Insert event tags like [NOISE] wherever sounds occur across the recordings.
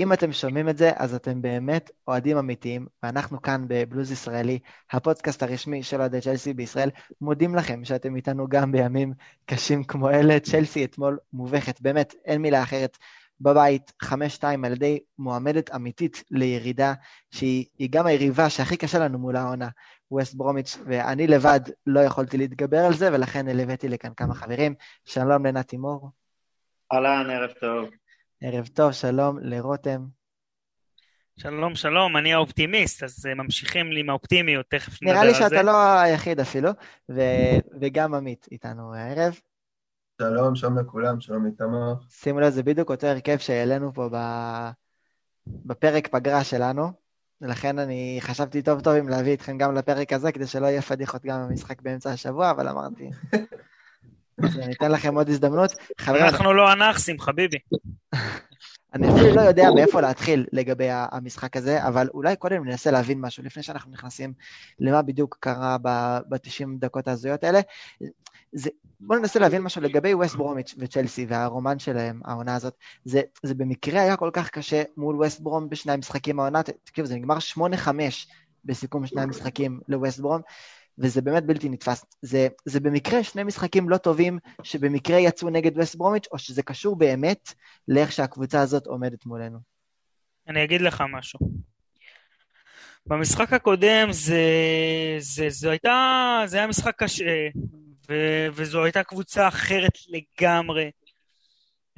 אם אתם שומעים את זה, אז אתם באמת אוהדים אמיתיים, ואנחנו כאן בבלוז ישראלי, הפודקאסט הרשמי של אוהדי צ'לסי בישראל, מודים לכם שאתם איתנו גם בימים קשים כמו אלה. צ'לסי אתמול מובכת, באמת, אין מילה אחרת. בבית, 5-2 על ידי מועמדת אמיתית לירידה, שהיא גם היריבה שהכי קשה לנו מול העונה, ווסט ברומיץ', ואני לבד לא יכולתי להתגבר על זה, ולכן הבאתי לכאן כמה חברים. שלום לנתי מור. אהלן, ערב טוב. ערב טוב, שלום לרותם. שלום, שלום, אני האופטימיסט, אז אה, ממשיכים לי עם האופטימיות, תכף נדבר על זה. נראה לי שאתה לא היחיד אפילו, ו- וגם עמית איתנו הערב. שלום, שלום לכולם, שלום איתמר. שימו לב, זה בדיוק אותו הרכב שהעלינו פה ב- בפרק פגרה שלנו, ולכן אני חשבתי טוב טוב אם להביא אתכם גם לפרק הזה, כדי שלא יהיה פדיחות גם במשחק באמצע השבוע, אבל אמרתי, אני אתן לכם עוד הזדמנות. אנחנו לא הנאחסים, חביבי. אני אפילו לא יודע מאיפה להתחיל לגבי המשחק הזה, אבל אולי קודם ננסה להבין משהו, לפני שאנחנו נכנסים למה בדיוק קרה ב-90 דקות ההזויות האלה. זה, בואו ננסה להבין משהו לגבי ווסט ברומיץ' וצ'לסי והרומן שלהם, העונה הזאת. זה, זה במקרה היה כל כך קשה מול ווסט ברום בשני המשחקים העונה, תקשיבו, זה נגמר 8-5 בסיכום שני המשחקים לווסט ברום. וזה באמת בלתי נתפס. זה, זה במקרה שני משחקים לא טובים שבמקרה יצאו נגד ווסט ברומיץ', או שזה קשור באמת לאיך שהקבוצה הזאת עומדת מולנו? אני אגיד לך משהו. במשחק הקודם זה, זה, זה, הייתה, זה היה משחק קשה, ו, וזו הייתה קבוצה אחרת לגמרי.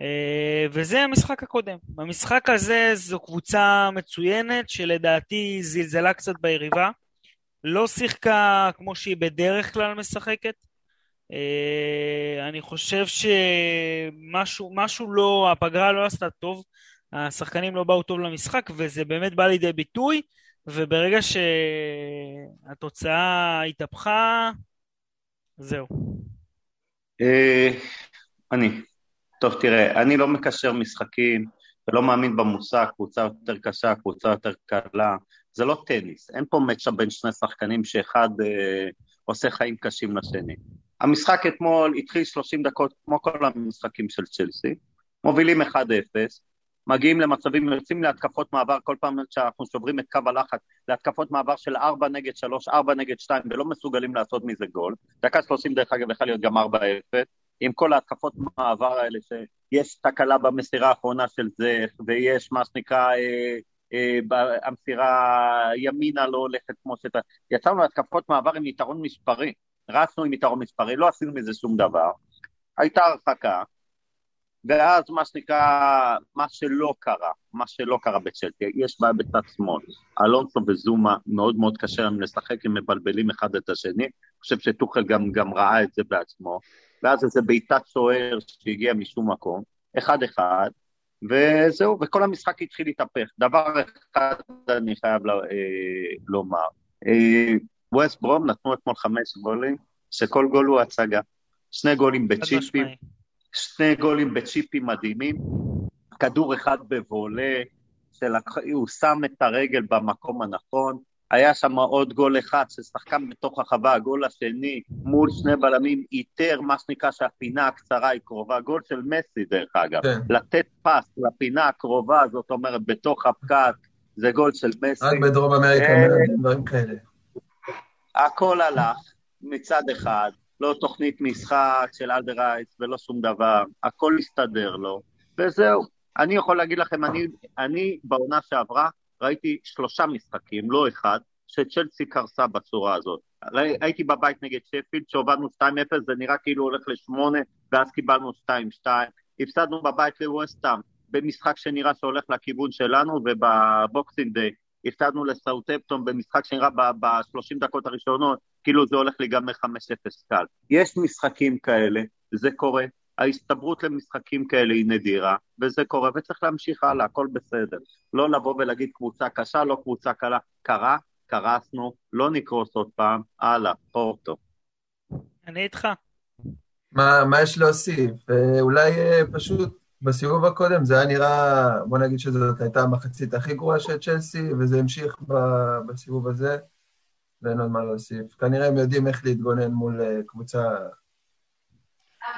אה, וזה המשחק הקודם. במשחק הזה זו קבוצה מצוינת שלדעתי זלזלה קצת ביריבה. לא שיחקה כמו שהיא בדרך כלל משחקת. Uh, אני חושב שמשהו לא, הפגרה לא עשתה טוב, השחקנים לא באו טוב למשחק, וזה באמת בא לידי ביטוי, וברגע שהתוצאה התהפכה, זהו. Uh, אני. טוב, תראה, אני לא מקשר משחקים ולא מאמין במושג קבוצה יותר קשה, קבוצה יותר קלה. זה לא טניס, אין פה מצ'אפ בין שני שחקנים שאחד אה, עושה חיים קשים לשני. המשחק אתמול התחיל 30 דקות כמו כל המשחקים של צ'לסי, מובילים 1-0, מגיעים למצבים, יוצאים להתקפות מעבר כל פעם שאנחנו שוברים את קו הלחץ, להתקפות מעבר של 4 נגד 3, 4 נגד 2, ולא מסוגלים לעשות מזה גול. דקה 30 דרך אגב יכול להיות גם 4-0, עם כל ההתקפות מעבר האלה שיש תקלה במסירה האחרונה של זה, ויש מה שנקרא... אה, המסירה ימינה לא הולכת כמו שאתה... יצאנו להתקפות מעבר עם יתרון מספרי, רצנו עם יתרון מספרי, לא עשינו מזה שום דבר. הייתה הרחקה, ואז מה שנקרא, מה שלא קרה, מה שלא קרה בצ'לסי, יש בעיה בצד שמאל. אלונסו וזומה מאוד מאוד קשה להם לשחק, הם מבלבלים אחד את השני. אני חושב שטוחל גם, גם ראה את זה בעצמו. ואז איזה בעיטת סוער שהגיע משום מקום, אחד אחד, וזהו, וכל המשחק התחיל להתהפך. דבר אחד אני חייב אה, לומר, אה, ווסט ברום נתנו אתמול חמש גולים, שכל גול הוא הצגה. שני גולים בצ'יפים, שני גולים בצ'יפים מדהימים, כדור אחד בבולה, הוא שם את הרגל במקום הנכון, היה שם עוד גול אחד ששחקן בתוך החווה, הגול השני מול שני בלמים איתר מה שנקרא שהפינה הקצרה היא קרובה, גול של מסי דרך אגב, כן. לתת פס לפינה הקרובה, זאת אומרת בתוך הפקק, זה גול של מסי. רק בדרום אמריקה, אה, דברים כאלה. הכל הלך מצד אחד, לא תוכנית משחק של אלדרייס ולא שום דבר, הכל הסתדר לו, וזהו. אני יכול להגיד לכם, אני, אני בעונה שעברה, ראיתי שלושה משחקים, לא אחד, שצ'לסי קרסה בצורה הזאת. הייתי בבית נגד שפילד, שהובלנו 2-0, זה נראה כאילו הולך ל-8, ואז קיבלנו 2-2. הפסדנו בבית לווסטאם, במשחק שנראה שהולך לכיוון שלנו, ובבוקסינג דיי הפסדנו לסאוטפטון במשחק שנראה ב-30 דקות הראשונות, כאילו זה הולך להיגמר 5-0 קל. יש משחקים כאלה, זה קורה, ההסתברות למשחקים כאלה היא נדירה, וזה קורה, וצריך להמשיך הלאה, הכל בסדר. לא לבוא ולהגיד קבוצה קשה, לא קבוצה קלה. קרה, קרסנו, לא נקרוס עוד פעם, הלאה, פורטו. אני איתך. מה, מה יש להוסיף? אה, אולי אה, פשוט בסיבוב הקודם זה היה נראה, בוא נגיד שזאת הייתה המחצית הכי גרועה של צ'לסי, וזה המשיך בסיבוב הזה, ואין עוד מה להוסיף. כנראה הם יודעים איך להתגונן מול אה, קבוצה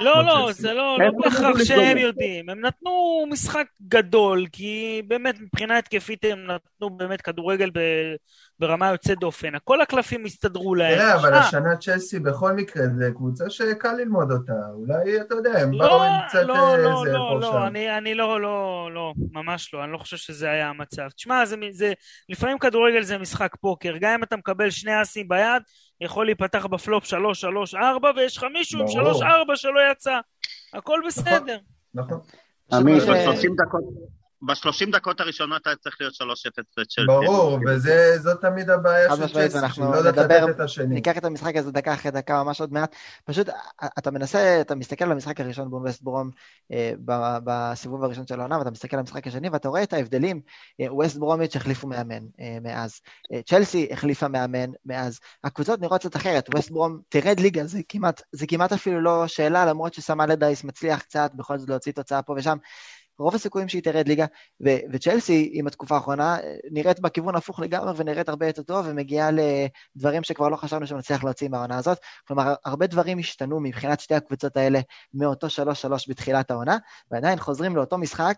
לא, לא, זה לא, לא בהכרח שהם יודעים. הם נתנו משחק גדול, כי באמת מבחינה התקפית הם נתנו באמת כדורגל. ברמה יוצאת דופן. כל הקלפים הסתדרו להם. תראה, אבל השנה צ'לסי בכל מקרה, זה קבוצה שקל ללמוד אותה. אולי, אתה יודע, הם לא, באו עם קצת לא, לא, איזה לא, לא, שם. אני, אני לא, לא, לא, ממש לא, אני לא חושב שזה היה המצב. תשמע, זה, זה, לפעמים כדורגל זה משחק פוקר, גם אם אתה מקבל שני אסים ביד, יכול להיפתח בפלופ 3, 3, 4, ויש לך מישהו עם ברור. 3, 4 שלא יצא. הכל בסדר. נכון. עמית, ש- ב-30 דקות... ב-30 דקות הראשונות היה צריך להיות 3-0 לצ'לסי. ברור, וזאת תמיד הבעיה של צ'לסי, שהיא לא יודעת לתת את השני. ניקח את המשחק הזה דקה אחרי דקה, ממש עוד מעט. פשוט, אתה מנסה, אתה מסתכל על המשחק הראשון מול ווסט ברום אה, בסיבוב הראשון של העונה, ואתה מסתכל על המשחק השני, ואתה רואה את ההבדלים. אה, ווסט ברומיץ' החליפו מאמן אה, מאז. צ'לסי החליפה מאמן מאז. הקבוצות נראות קצת אחרת. ווסט ברום תרד ליגה, זה כמעט, זה כמעט אפילו לא שאלה, למרות שסמל לדייס מצליח קצת בכל זאת להוציא תוצאה פה ושם. רוב הסיכויים שהיא תרד ליגה, ו- וצ'לסי עם התקופה האחרונה נראית בכיוון הפוך לגמרי ונראית הרבה יותר טוב ומגיעה לדברים שכבר לא חשבנו שנצליח להוציא מהעונה הזאת. כלומר, הרבה דברים השתנו מבחינת שתי הקבוצות האלה מאותו 3-3 בתחילת העונה, ועדיין חוזרים לאותו משחק,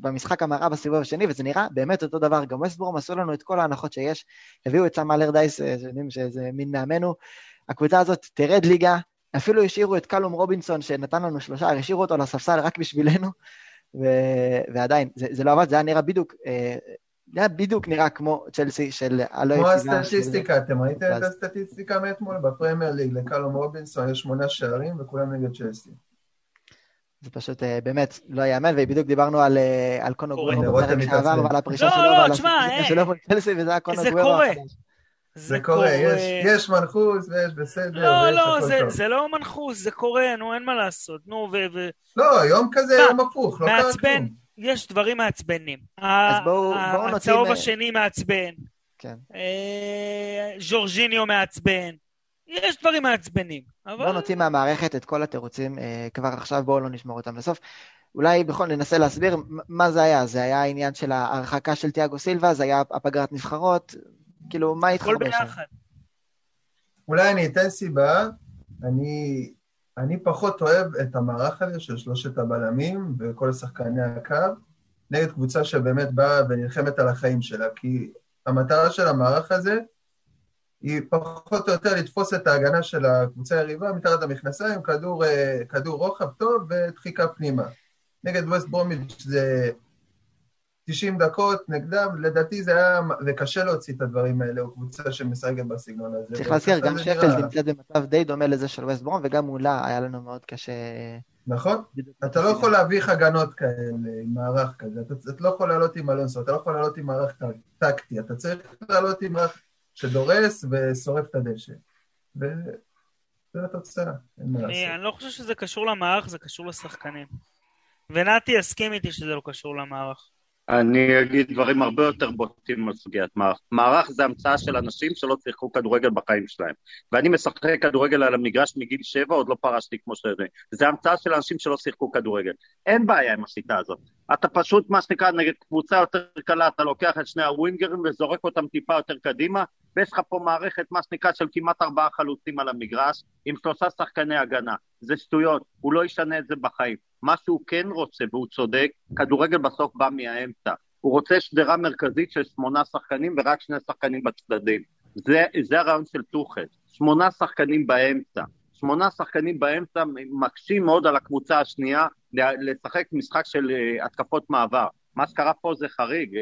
במשחק המראה בסיבוב השני, וזה נראה באמת אותו דבר. גם ווסטבורם עשו לנו את כל ההנחות שיש, הביאו את סם אלרדייס, שיודעים שזה מין מאמנו. הקבוצה הזאת תרד ליגה, אפילו השאירו את קלום רובינסון שנתן לנו שלושה, השאירו אותו לספסל רק בשבילנו. ו- ועדיין, זה, זה לא עבד, זה היה נראה בדיוק, אה, זה היה בדיוק נראה כמו צ'לסי של הלא כמו יציבה. הסטטיסטיקה, אתם ראיתם את הסטטיסטיקה מאתמול? בפרמייר ליג לקלום רובינסון יש שמונה שערים וכולם נגד צ'לסי. זה פשוט אה, באמת לא ייאמן, ובדיוק דיברנו על, אה, על קונו קורה. גוורו רותם בפרק שעבר. ועל הפרישה לא, שלו לא, ועל תשמע, הסטטיסטיקה שלו וזה היה קונו זה קורה. זה קורה, יש, יש מנחוס ויש בסדר, לא, ויש לא, הכל זה, טוב. זה לא מנחוס, זה קורה, נו, אין מה לעשות. נו, ו... ו... לא, יום כזה, מה, יום הפוך, לא קרה מעצבן, כלום. יש דברים מעצבנים. אז בואו- ה- בואו נוציא הצהוב מ- השני מעצבן, כן. אה, ז'ורג'יניו מעצבן, יש דברים מעצבנים. בואו אבל נוציא מהמערכת את כל התירוצים אה, כבר עכשיו, בואו לא נשמור אותם לסוף. אולי בכל ננסה להסביר מה זה היה. זה היה העניין של ההרחקה של תיאגו סילבה, זה היה הפגרת נבחרות, כאילו, מה הכל שם? ביחד. אולי אני אתן סיבה, אני, אני פחות אוהב את המערך הזה של שלושת הבלמים וכל שחקני הקו, נגד קבוצה שבאמת באה ונלחמת על החיים שלה, כי המטרה של המערך הזה היא פחות או יותר לתפוס את ההגנה של הקבוצה היריבה מתחת למכנסיים, כדור, אה, כדור רוחב טוב ודחיקה פנימה. נגד ווסט ברומיץ' זה 90 דקות נגדם, לדעתי זה היה, זה קשה להוציא את הדברים האלה, או קבוצה שמשחקת בסגנון הזה. צריך להזכיר, גם נראה. נמצאת במצב די דומה לזה של ווסט ברום, וגם מולה היה לנו מאוד קשה... נכון? אתה לא יכול להביך הגנות כאלה עם מערך כזה, אתה, אתה לא יכול לעלות עם אלונסו, אתה לא יכול לעלות עם מערך טק- טקטי, אתה צריך לעלות עם מערך שדורס ושורף את הדשא. וזו התוצאה, אין מה לעשות. אני, אני לא חושב שזה קשור למערך, זה קשור לשחקנים. ונתי יסכים איתי שזה לא קשור למערך. אני אגיד דברים הרבה יותר בוטים על סוגיית מערך. מערך זה המצאה של אנשים שלא שיחקו כדורגל בחיים שלהם. ואני משחק כדורגל על המגרש מגיל שבע, עוד לא פרשתי כמו שזה. זה המצאה של אנשים שלא שיחקו כדורגל. אין בעיה עם השיטה הזאת. אתה פשוט, מה שנקרא, נגד קבוצה יותר קלה, אתה לוקח את שני הווינגרים וזורק אותם טיפה יותר קדימה, ויש לך פה מערכת, מה שנקרא, של כמעט ארבעה חלוצים על המגרש, עם שלושה שחקני הגנה. זה שטויות, הוא לא ישנה את זה בחיים. מה שהוא כן רוצה, והוא צודק, כדורגל בסוף בא מהאמצע. הוא רוצה שדרה מרכזית של שמונה שחקנים ורק שני שחקנים בצדדים. זה, זה הרעיון של טוחל. שמונה שחקנים באמצע. שמונה שחקנים באמצע מקשים מאוד על הקבוצה השנייה לשחק משחק של uh, התקפות מעבר. מה שקרה פה זה חריג,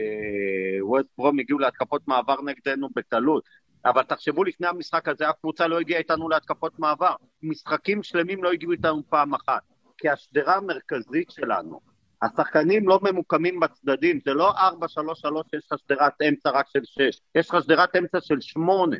ווסט ברום הגיעו להתקפות מעבר נגדנו בקלות, אבל תחשבו לפני המשחק הזה, אף קבוצה לא הגיעה איתנו להתקפות מעבר. משחקים שלמים לא הגיעו איתנו פעם אחת. כי השדרה המרכזית שלנו, השחקנים לא ממוקמים בצדדים, זה לא 4-3-3 שיש לך שדרת אמצע רק של 6, יש לך שדרת אמצע של 8.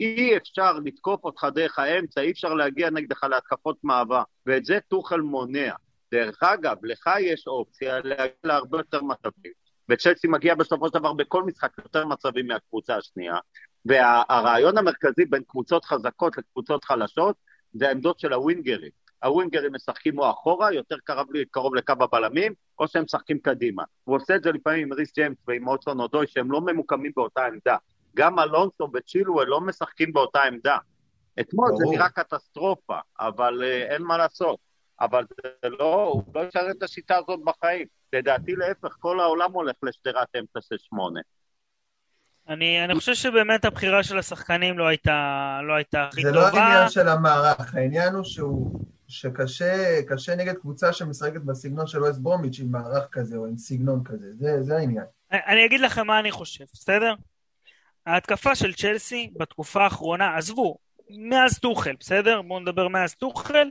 אי אפשר לתקוף אותך דרך האמצע, אי אפשר להגיע נגדך להתקפות מעבר, ואת זה טוחל מונע. דרך אגב, לך יש אופציה להגיע להרבה יותר מצבים, וצ'לסי מגיע בסופו של דבר בכל משחק יותר מצבים מהקבוצה השנייה, והרעיון המרכזי בין קבוצות חזקות לקבוצות חלשות זה העמדות של הווינגרים. הווינגרים משחקים או אחורה, יותר קרוב, קרוב לקו הבלמים, או שהם משחקים קדימה. הוא עושה את זה לפעמים עם ריס ג'יימס ועם אוטסון אודוי, שהם לא ממוקמים באותה עמדה. גם אלונסו וצ'ילואל לא משחקים באותה עמדה. אתמול זה נראה קטסטרופה, אבל uh, אין מה לעשות. אבל זה לא, הוא לא ישרת את השיטה הזאת בחיים. לדעתי להפך, כל העולם הולך לשדרת אמצע של שמונה. אני, אני חושב שבאמת הבחירה של השחקנים לא הייתה, לא הייתה הכי זה טובה. לא העניין של המערך, העניין הוא שהוא, שקשה קשה נגד קבוצה שמשחקת בסגנון של ווסט ברומיץ' עם מערך כזה או עם סגנון כזה, זה, זה העניין. אני- אני אגיד לכם מה אני חושב, בסדר? ההתקפה של צ'לסי בתקופה האחרונה, עזבו, מאז טוחל, בסדר? בואו נדבר מאז טוחל,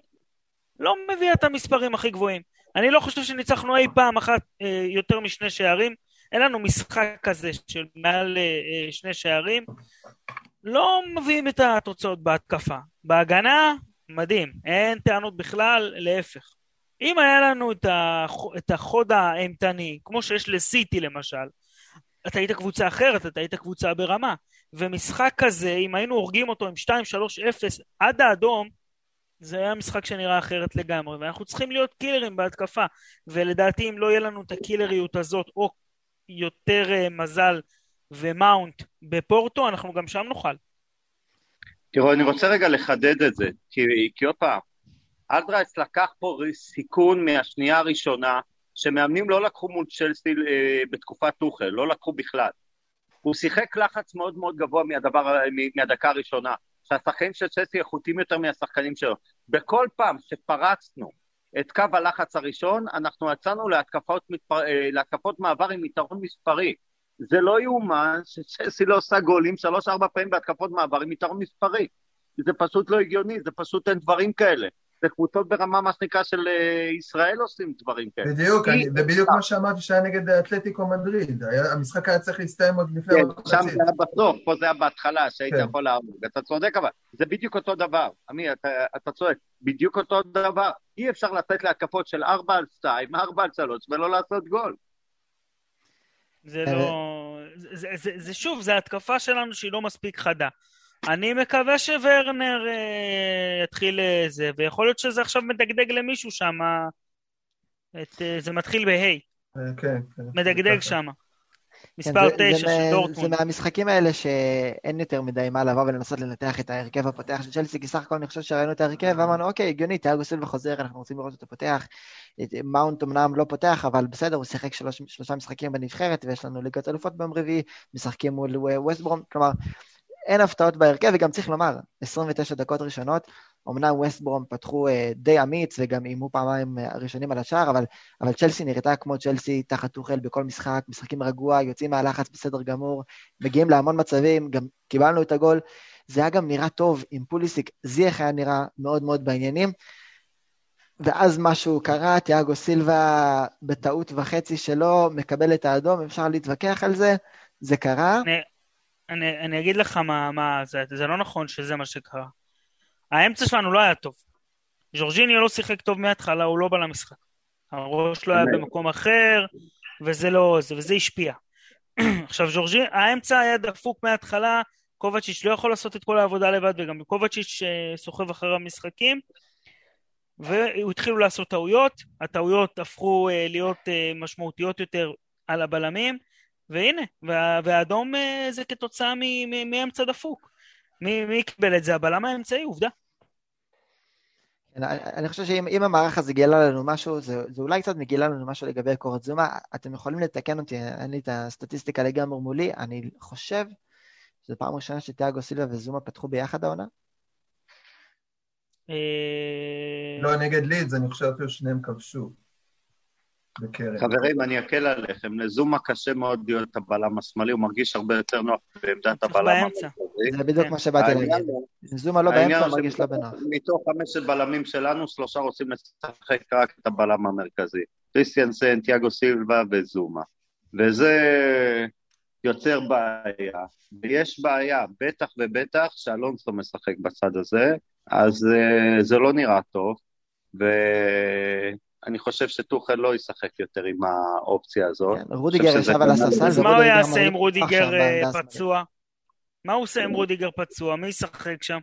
לא מביאה את המספרים הכי גבוהים. אני לא חושב שניצחנו אי פעם אחת אה, יותר משני שערים. אין לנו משחק כזה של מעל אה, אה, שני שערים. לא מביאים את התוצאות בהתקפה. בהגנה, מדהים. אין טענות בכלל, להפך. אם היה לנו את, הח... את החוד האימתני, כמו שיש לסיטי למשל, אתה היית קבוצה אחרת, אתה היית קבוצה ברמה. ומשחק כזה, אם היינו הורגים אותו עם 2-3-0 עד האדום, זה היה משחק שנראה אחרת לגמרי, ואנחנו צריכים להיות קילרים בהתקפה, ולדעתי אם לא יהיה לנו את הקילריות הזאת, או יותר אה, מזל ומאונט בפורטו, אנחנו גם שם נוכל. תראו, אני רוצה רגע לחדד את זה, כי, כי עוד פעם, אלארדייס לקח פה סיכון מהשנייה הראשונה, שמאמנים לא לקחו מול צ'לסי אה, בתקופת טוחל, לא לקחו בכלל. הוא שיחק לחץ מאוד מאוד גבוה מהדבר, מהדקה הראשונה, שהשחקנים של צ'לסי איכותיים יותר מהשחקנים שלו. בכל פעם שפרצנו את קו הלחץ הראשון, אנחנו יצאנו להתקפות, מתפר... להתקפות מעבר עם יתרון מספרי. זה לא יאומן שצ'לסי לא עושה גולים שלוש-ארבע פעמים בהתקפות מעבר עם יתרון מספרי. זה פשוט לא הגיוני, זה פשוט אין דברים כאלה. זה קבוצות ברמה, מה שנקרא, של ישראל עושים דברים כאלה. בדיוק, אני, זה בדיוק מה שאמרתי שהיה נגד אתלטיקו מדריד. המשחק היה צריך להסתיים עוד לפני... כן, שם זה היה בסוף, פה זה היה בהתחלה, שהיית כן. יכול להרוג. אתה צודק אבל, זה בדיוק אותו דבר. עמי, אתה, צודק, בדיוק אותו דבר. אי אפשר לצאת להתקפות של 4 על 2, 4 על 3, ולא לעשות גול. זה לא... זה, זה, זה, זה שוב, זה התקפה שלנו שהיא לא מספיק חדה. אני מקווה שוורנר אה, יתחיל זה, ויכול להיות שזה עכשיו מדגדג למישהו שם, אה, זה מתחיל בהיי. כן, כן. מדגדג שם. מספר תשע של דורטמונד. זה מהמשחקים האלה שאין יותר מדי מה לבוא ולנסות לנתח את ההרכב הפותח של צ'לסי, כי סך הכל אני חושב שראינו את ההרכב ואמרנו, אוקיי, הגיוני, תיאגו סילבה חוזר, אנחנו רוצים לראות אותו פותח. מאונט אמנם לא פותח, אבל בסדר, הוא שיחק שלוש, שלושה משחקים בנבחרת, ויש לנו ליגת אלופות ביום רביעי, משחקים מול ווסטברום, כלומר, אין הפתעות בהרכב, וגם צריך לומר, 29 דקות ראשונות, אמנם ווסטברום פתחו אה, די אמיץ וגם איימו פעמיים הראשונים על השער, אבל, אבל צ'לסי נראתה כמו צ'לסי תחת טוחל בכל משחק, משחקים רגוע, יוצאים מהלחץ בסדר גמור, מגיעים להמון מצבים, גם קיבלנו את הגול. זה היה גם נראה טוב עם פוליסיק, זייח היה נראה מאוד מאוד בעניינים. ואז משהו קרה, תיאגו סילבה בטעות וחצי שלו מקבל את האדום, אפשר להתווכח על זה, זה קרה. אני, אני, אגיד לך מה, מה זה, זה לא נכון שזה מה שקרה. האמצע שלנו לא היה טוב. ז'ורג'יניו לא שיחק טוב מההתחלה, הוא לא בא למשחק. הראש לא היה במקום אחר, וזה לא, זה, וזה השפיע. [CLEARS THROAT] עכשיו, ז'ורג'יניו, האמצע היה דפוק מההתחלה, קובצ'יץ' לא יכול לעשות את כל העבודה לבד, וגם קובצ'יץ' סוחב אחרי המשחקים, והתחילו לעשות טעויות, הטעויות הפכו להיות משמעותיות יותר על הבלמים, והנה, וה, והאדום זה כתוצאה מאמצע דפוק. מי, מי קיבל את זה? הבלם האמצעי, עובדה. אני חושב שאם המערך הזה גילה לנו משהו, זה, זה אולי קצת מגילה לנו משהו לגבי קורת זומה. אתם יכולים לתקן אותי, אין לי את הסטטיסטיקה לגמרי מולי, אני חושב שזו פעם ראשונה שתיאגו סילבה וזומה פתחו ביחד העונה. לא, נגד לידס, אני חושב אפילו שניהם כבשו. חברים, אני אקל עליכם, לזומה קשה מאוד להיות הבלם השמאלי, הוא מרגיש הרבה יותר נוח בעמדת הבלם המרכזי. זה בדיוק מה שבאתי להגיד. זומה לא באמצע, הוא מרגיש לא בנוח. מתוך חמשת בלמים שלנו, שלושה רוצים לשחק רק את הבלם המרכזי. קריסטיאנסן, תיאגו סילבה וזומה. וזה יוצר בעיה. ויש בעיה, בטח ובטח שאלונסו משחק בצד הזה, אז זה לא נראה טוב. ו... אני חושב שטוחל לא ישחק יותר עם האופציה הזאת. כן, רודיגר ישב על הספסל. אז מה הוא יעשה עם רודיגר פצוע? מה הוא עושה עם רודיגר פצוע? מי ישחק שם?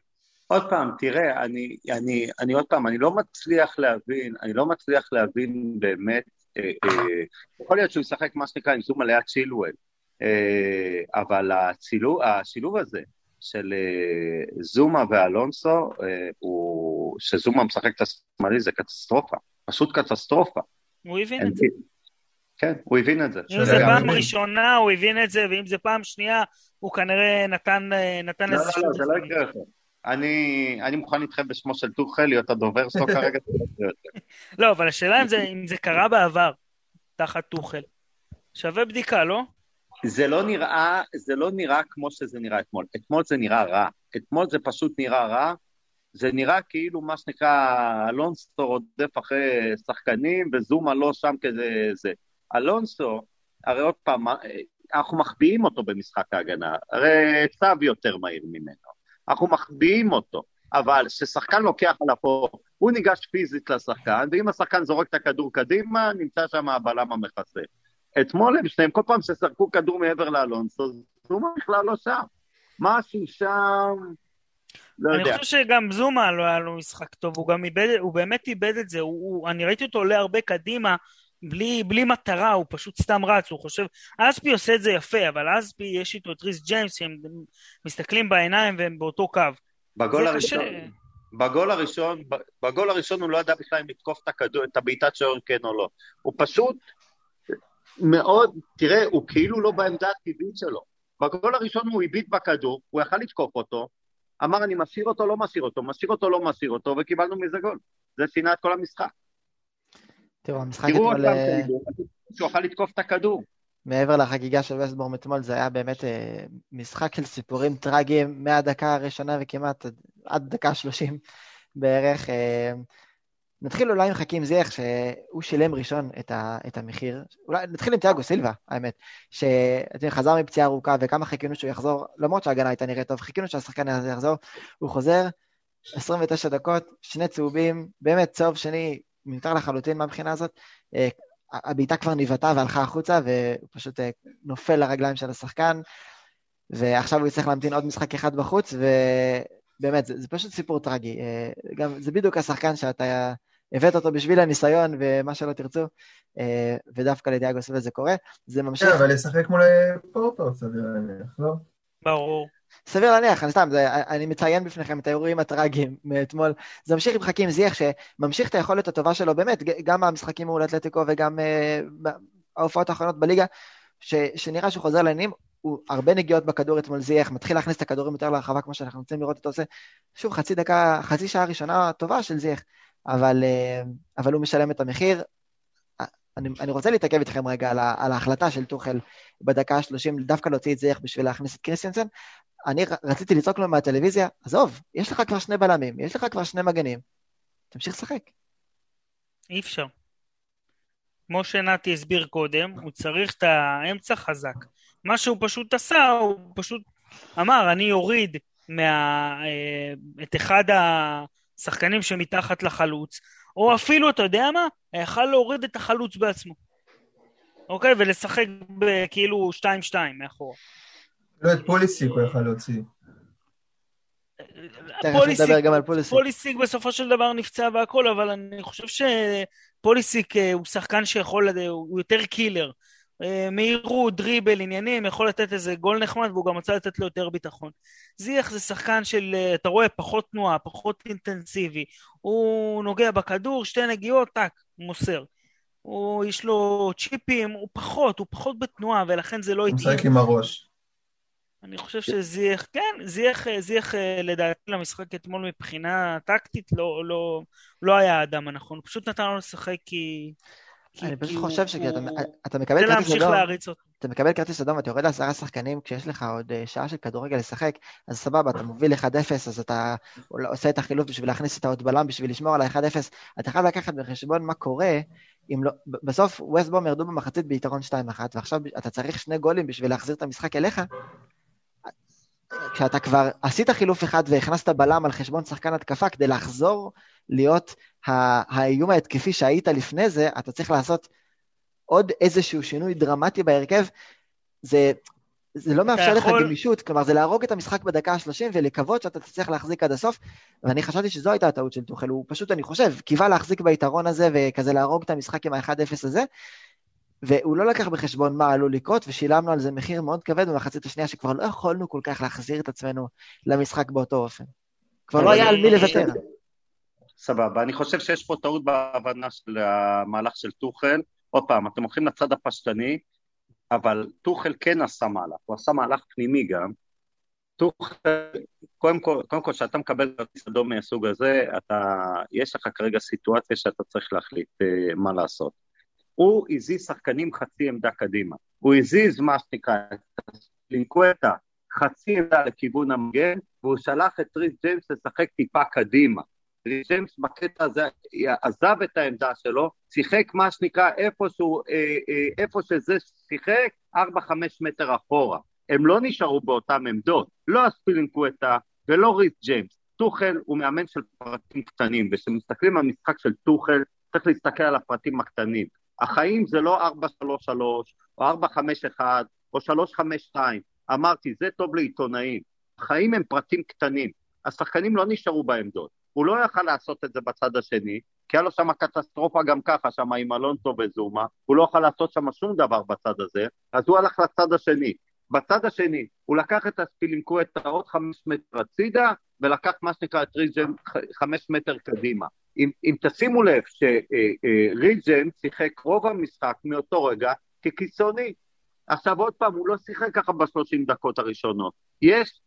עוד פעם, תראה, אני, אני, אני עוד פעם, אני לא מצליח להבין, אני לא מצליח להבין באמת, אה, אה, יכול להיות שהוא ישחק מה שנקרא עם זומה ליד צ'ילואל, אה, אבל הצילו, השילוב הזה, של אה, זומה ואלונסו, אה, הוא, שזומה משחק את השמאלי זה קטסטרופה, פשוט קטסטרופה. הוא הבין את זה. כן, הוא הבין את זה. אם זה פעם ראשונה, הוא הבין את זה, ואם זה פעם שנייה, הוא כנראה נתן, נתן לא, לא, לא, זה לא יקרה יותר. אני, אני מוכן איתכם בשמו של טוחל להיות הדובר שלו כרגע. [LAUGHS] לא, אבל השאלה אם זה, אם זה קרה בעבר, תחת טוחל. שווה בדיקה, לא? זה לא נראה, זה לא נראה כמו שזה נראה אתמול. אתמול זה נראה רע. אתמול זה פשוט נראה רע. זה נראה כאילו מה שנקרא אלונסו רודף אחרי שחקנים וזומה לא שם כזה זה. אלונסו, הרי עוד פעם, אנחנו מחביאים אותו במשחק ההגנה, הרי צו יותר מהיר ממנו. אנחנו מחביאים אותו, אבל כששחקן לוקח על אפו, הוא ניגש פיזית לשחקן, ואם השחקן זורק את הכדור קדימה, נמצא שם הבלם המכסה. אתמול הם שניהם, כל פעם שזרקו כדור מעבר לאלונסו, זומה בכלל לא שם. משהו שם... לא אני יודע. חושב שגם זומה לא היה לו משחק טוב, הוא גם איבד, הוא באמת איבד את זה, הוא, הוא, אני ראיתי אותו עולה הרבה קדימה, בלי, בלי מטרה, הוא פשוט סתם רץ, הוא חושב... אספי עושה את זה יפה, אבל אספי יש איתו את ריס ג'יימס, שהם מסתכלים בעיניים והם באותו קו. בגול הראשון, קשה. בגול הראשון, בגול הראשון הוא לא ידע בכלל אם לתקוף את הכדור, את הבעיטת שעון כן או לא. הוא פשוט מאוד, תראה, הוא כאילו לא בעמדה הטבעית שלו. בגול הראשון הוא הביט בכדור, הוא יכל לתקוף אותו, אמר אני משאיר אותו, לא משאיר אותו, משאיר אותו, לא משאיר אותו, וקיבלנו מזה גול. זה שינה את כל המשחק. תראו, המשחק אתמול... תראו עוד פעם, שהוא יוכל לתקוף את הכדור. מעבר לחגיגה של וסטבורם אתמול, זה היה באמת אה, משחק של סיפורים טרגיים מהדקה הראשונה וכמעט עד דקה שלושים בערך. נתחיל אולי עם חכים זייח, שהוא שילם ראשון את, ה, את המחיר. אולי נתחיל עם תיאגו סילבה, האמת, שחזר מפציעה ארוכה וכמה חיכינו שהוא יחזור, למרות שההגנה הייתה נראית טוב, חיכינו שהשחקן הזה יחזור, הוא חוזר, 29 דקות, שני צהובים, באמת צהוב שני מיותר לחלוטין מהבחינה הזאת. אה, הבעיטה כבר ניבטה והלכה החוצה, והוא פשוט אה, נופל לרגליים של השחקן, ועכשיו הוא יצטרך להמתין עוד משחק אחד בחוץ, ובאמת, זה, זה פשוט סיפור טרגי. אה, גם, זה בדיוק השחקן שאתה הבאת אותו בשביל הניסיון ומה שלא תרצו, ודווקא לדיאגו סילבה זה קורה. זה ממשיך... כן, אבל לשחק מול פורטו, סביר להניח, לא? ברור. סביר להניח, אני סתם, זה, אני מציין בפניכם את האירועים הטראגיים מאתמול. זה ממשיך עם חכים זיח, שממשיך את היכולת הטובה שלו, באמת, גם במשחקים מול אתלטיקו וגם uh, ההופעות האחרונות בליגה, ש, שנראה שהוא חוזר לעניינים, הוא הרבה נגיעות בכדור אתמול זיח, מתחיל להכניס את הכדורים יותר לרחבה, כמו שאנחנו רוצים לראות אותו עושה. שוב, חצי דקה, חצי שעה ראשונה טובה של זיח, אבל, uh, אבל הוא משלם את המחיר. אני, אני רוצה להתעכב איתכם רגע על, על ההחלטה של טוחל בדקה ה-30, דווקא להוציא את זייח בשביל להכניס את קריסטיאנסן. אני רציתי לצעוק לו מהטלוויזיה, עזוב, יש לך כבר שני בלמים, יש לך כבר שני מגנים, תמשיך לשחק. אי אפשר. כמו שנתי הסביר קודם, הוא צריך את האמצע חזק. מה שהוא פשוט עשה, הוא פשוט אמר, אני אוריד מה, אה, את אחד השחקנים שמתחת לחלוץ, או אפילו, אתה יודע מה? יכל להוריד את החלוץ בעצמו. אוקיי? ולשחק כאילו 2-2 מאחורה. לא, את פוליסיק הוא יכל להוציא. פוליסיק בסופו של דבר נפצע והכל, אבל אני חושב שפוליסיק אה, הוא שחקן שיכול, הוא יותר קילר. אה, מהירות, דריבל, עניינים, יכול לתת איזה גול נחמד והוא גם רוצה לתת לו יותר ביטחון. זיח זה שחקן של, אה, אתה רואה, פחות תנועה, פחות אינטנסיבי. הוא נוגע בכדור, שתי נגיעות, טאק, מוסר. הוא, יש לו צ'יפים, הוא פחות, הוא פחות בתנועה, ולכן זה לא התאים. הוא משחק עם הראש. אני חושב שזייח, כן, זייח, זייח לדעתי למשחק אתמול מבחינה טקטית לא, לא, לא היה האדם הנכון, הוא פשוט נתן לו לשחק כי... אני פשוט חושב שאתה מקבל כרטיס אדום, אתה מקבל כרטיס אדום ואתה יורד לעשרה שחקנים כשיש לך עוד אה, שעה של כדורגל לשחק, אז סבבה, אתה מוביל 1-0, אז אתה עושה את החילוף בשביל להכניס את העוד בלם, בשביל לשמור על ה-1-0, אתה חייב לקחת בחשבון מה קורה אם לא, בסוף ווסטבום ירדו במחצית ביתרון 2-1, ועכשיו אתה צריך שני גולים בשביל להחזיר את המשחק אליך, כשאתה כבר עשית חילוף אחד והכנסת בלם על חשבון שחקן התקפה כדי לחזור להיות האיום ההתקפי שהיית לפני זה, אתה צריך לעשות עוד איזשהו שינוי דרמטי בהרכב. זה, זה לא מאפשר יכול... לך גמישות, כלומר זה להרוג את המשחק בדקה ה-30 ולקוות שאתה תצליח להחזיק עד הסוף, ואני חשבתי שזו הייתה הטעות של טוחל, הוא פשוט, אני חושב, קיווה להחזיק ביתרון הזה וכזה להרוג את המשחק עם ה-1-0 הזה, והוא לא לקח בחשבון מה עלול לקרות, ושילמנו על זה מחיר מאוד כבד במחצית השנייה, שכבר לא יכולנו כל כך להחזיר את עצמנו למשחק באותו אופן. כבר לא היה על מי לוותר. סבבה, אני חושב שיש פה טעות בהבנה של המהלך של טוחל. עוד פעם, אתם הולכים לצד הפשטני, אבל טוחל כן עשה מהלך, הוא עשה מהלך פנימי גם. טוחל, קודם כל, קודם כל, כשאתה מקבל כרטיס אדום מהסוג הזה, אתה, יש לך כרגע סיטואציה שאתה צריך להחליט uh, מה לעשות. הוא הזיז שחקנים חצי עמדה קדימה. הוא הזיז מה שנקרא, לינקווטה חצי עמדה לכיוון המגן, והוא שלח את ריס ג'יימס לשחק טיפה קדימה. ג'יימס בקטע הזה עזב את העמדה שלו, שיחק מה שנקרא איפשהו, אה, אה, איפה שזה שיחק, 4-5 מטר אחורה. הם לא נשארו באותן עמדות, לא אספילינקווטה ולא ריס ג'יימס. טוחל הוא מאמן של פרטים קטנים, וכשמסתכלים על משחק של טוחל, צריך להסתכל על הפרטים הקטנים. החיים זה לא 4-3-3, או 4-5-1, או 3-5-2. אמרתי, זה טוב לעיתונאים. החיים הם פרטים קטנים. השחקנים לא נשארו בעמדות. הוא לא יכל לעשות את זה בצד השני, כי היה לו שם קטסטרופה גם ככה, שם עם אלונטו וזומה, הוא לא יכול לעשות שם שום דבר בצד הזה, אז הוא הלך לצד השני. בצד השני, הוא לקח את הספילינקו את העוד חמש מטר הצידה, ולקח מה שנקרא את ריג'ן חמש מטר קדימה. אם, אם תשימו לב שריג'ן שיחק רוב המשחק מאותו רגע כקיצוני. עכשיו עוד פעם, הוא לא שיחק ככה בשלושים דקות הראשונות. יש,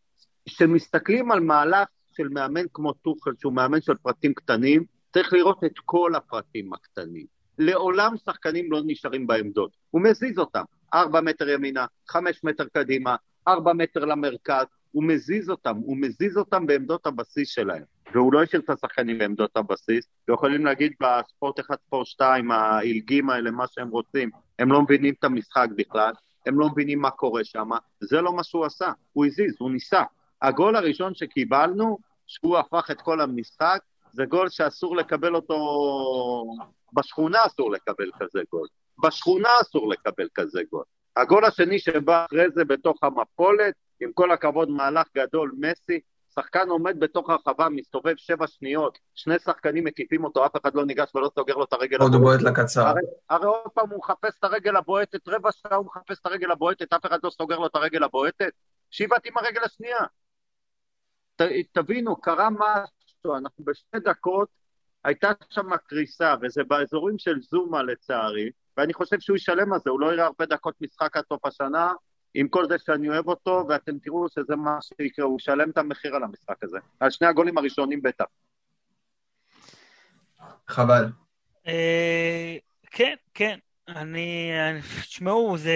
כשמסתכלים על מהלך של מאמן כמו טוחל, שהוא מאמן של פרטים קטנים, צריך לראות את כל הפרטים הקטנים. לעולם שחקנים לא נשארים בעמדות, הוא מזיז אותם, ארבע מטר ימינה, חמש מטר קדימה, ארבע מטר למרכז, הוא מזיז אותם, הוא מזיז אותם בעמדות הבסיס שלהם. והוא לא השאיר את השחקנים בעמדות הבסיס, ויכולים להגיד בספורט 1, ספורט 2, העילגים האלה, מה שהם רוצים, הם לא מבינים את המשחק בכלל, הם לא מבינים מה קורה שם, זה לא מה שהוא עשה, הוא הזיז, הוא ניסה. הגול הראשון שקיבלנו, שהוא הפך את כל המשחק, זה גול שאסור לקבל אותו, בשכונה אסור לקבל כזה גול, בשכונה אסור לקבל כזה גול. הגול השני שבא אחרי זה בתוך המפולת, עם כל הכבוד מהלך גדול, מסי, שחקן עומד בתוך הרחבה, מסתובב שבע שניות, שני שחקנים מקיפים אותו, אף אחד לא ניגש ולא סוגר לו את הרגל הבועטת. עוד בועט לקצר. הרי, הרי עוד פעם הוא מחפש את הרגל הבועטת, רבע שעה הוא מחפש את הרגל הבועטת, אף אחד לא סוגר לו את הרגל הבועטת. שיבעט עם הרגל השנייה. ת, תבינו, קרה משהו, אנחנו בשתי דקות, הייתה שם קריסה, וזה באזורים של זומה לצערי, ואני חושב שהוא ישלם על זה, הוא לא יראה הרבה דקות משחק עד סוף השנה, עם כל זה שאני אוהב אותו, ואתם תראו שזה מה שיקרה, הוא ישלם את המחיר על המשחק הזה. על שני הגולים הראשונים בטח. חבל. אה, כן, כן. אני... תשמעו, זה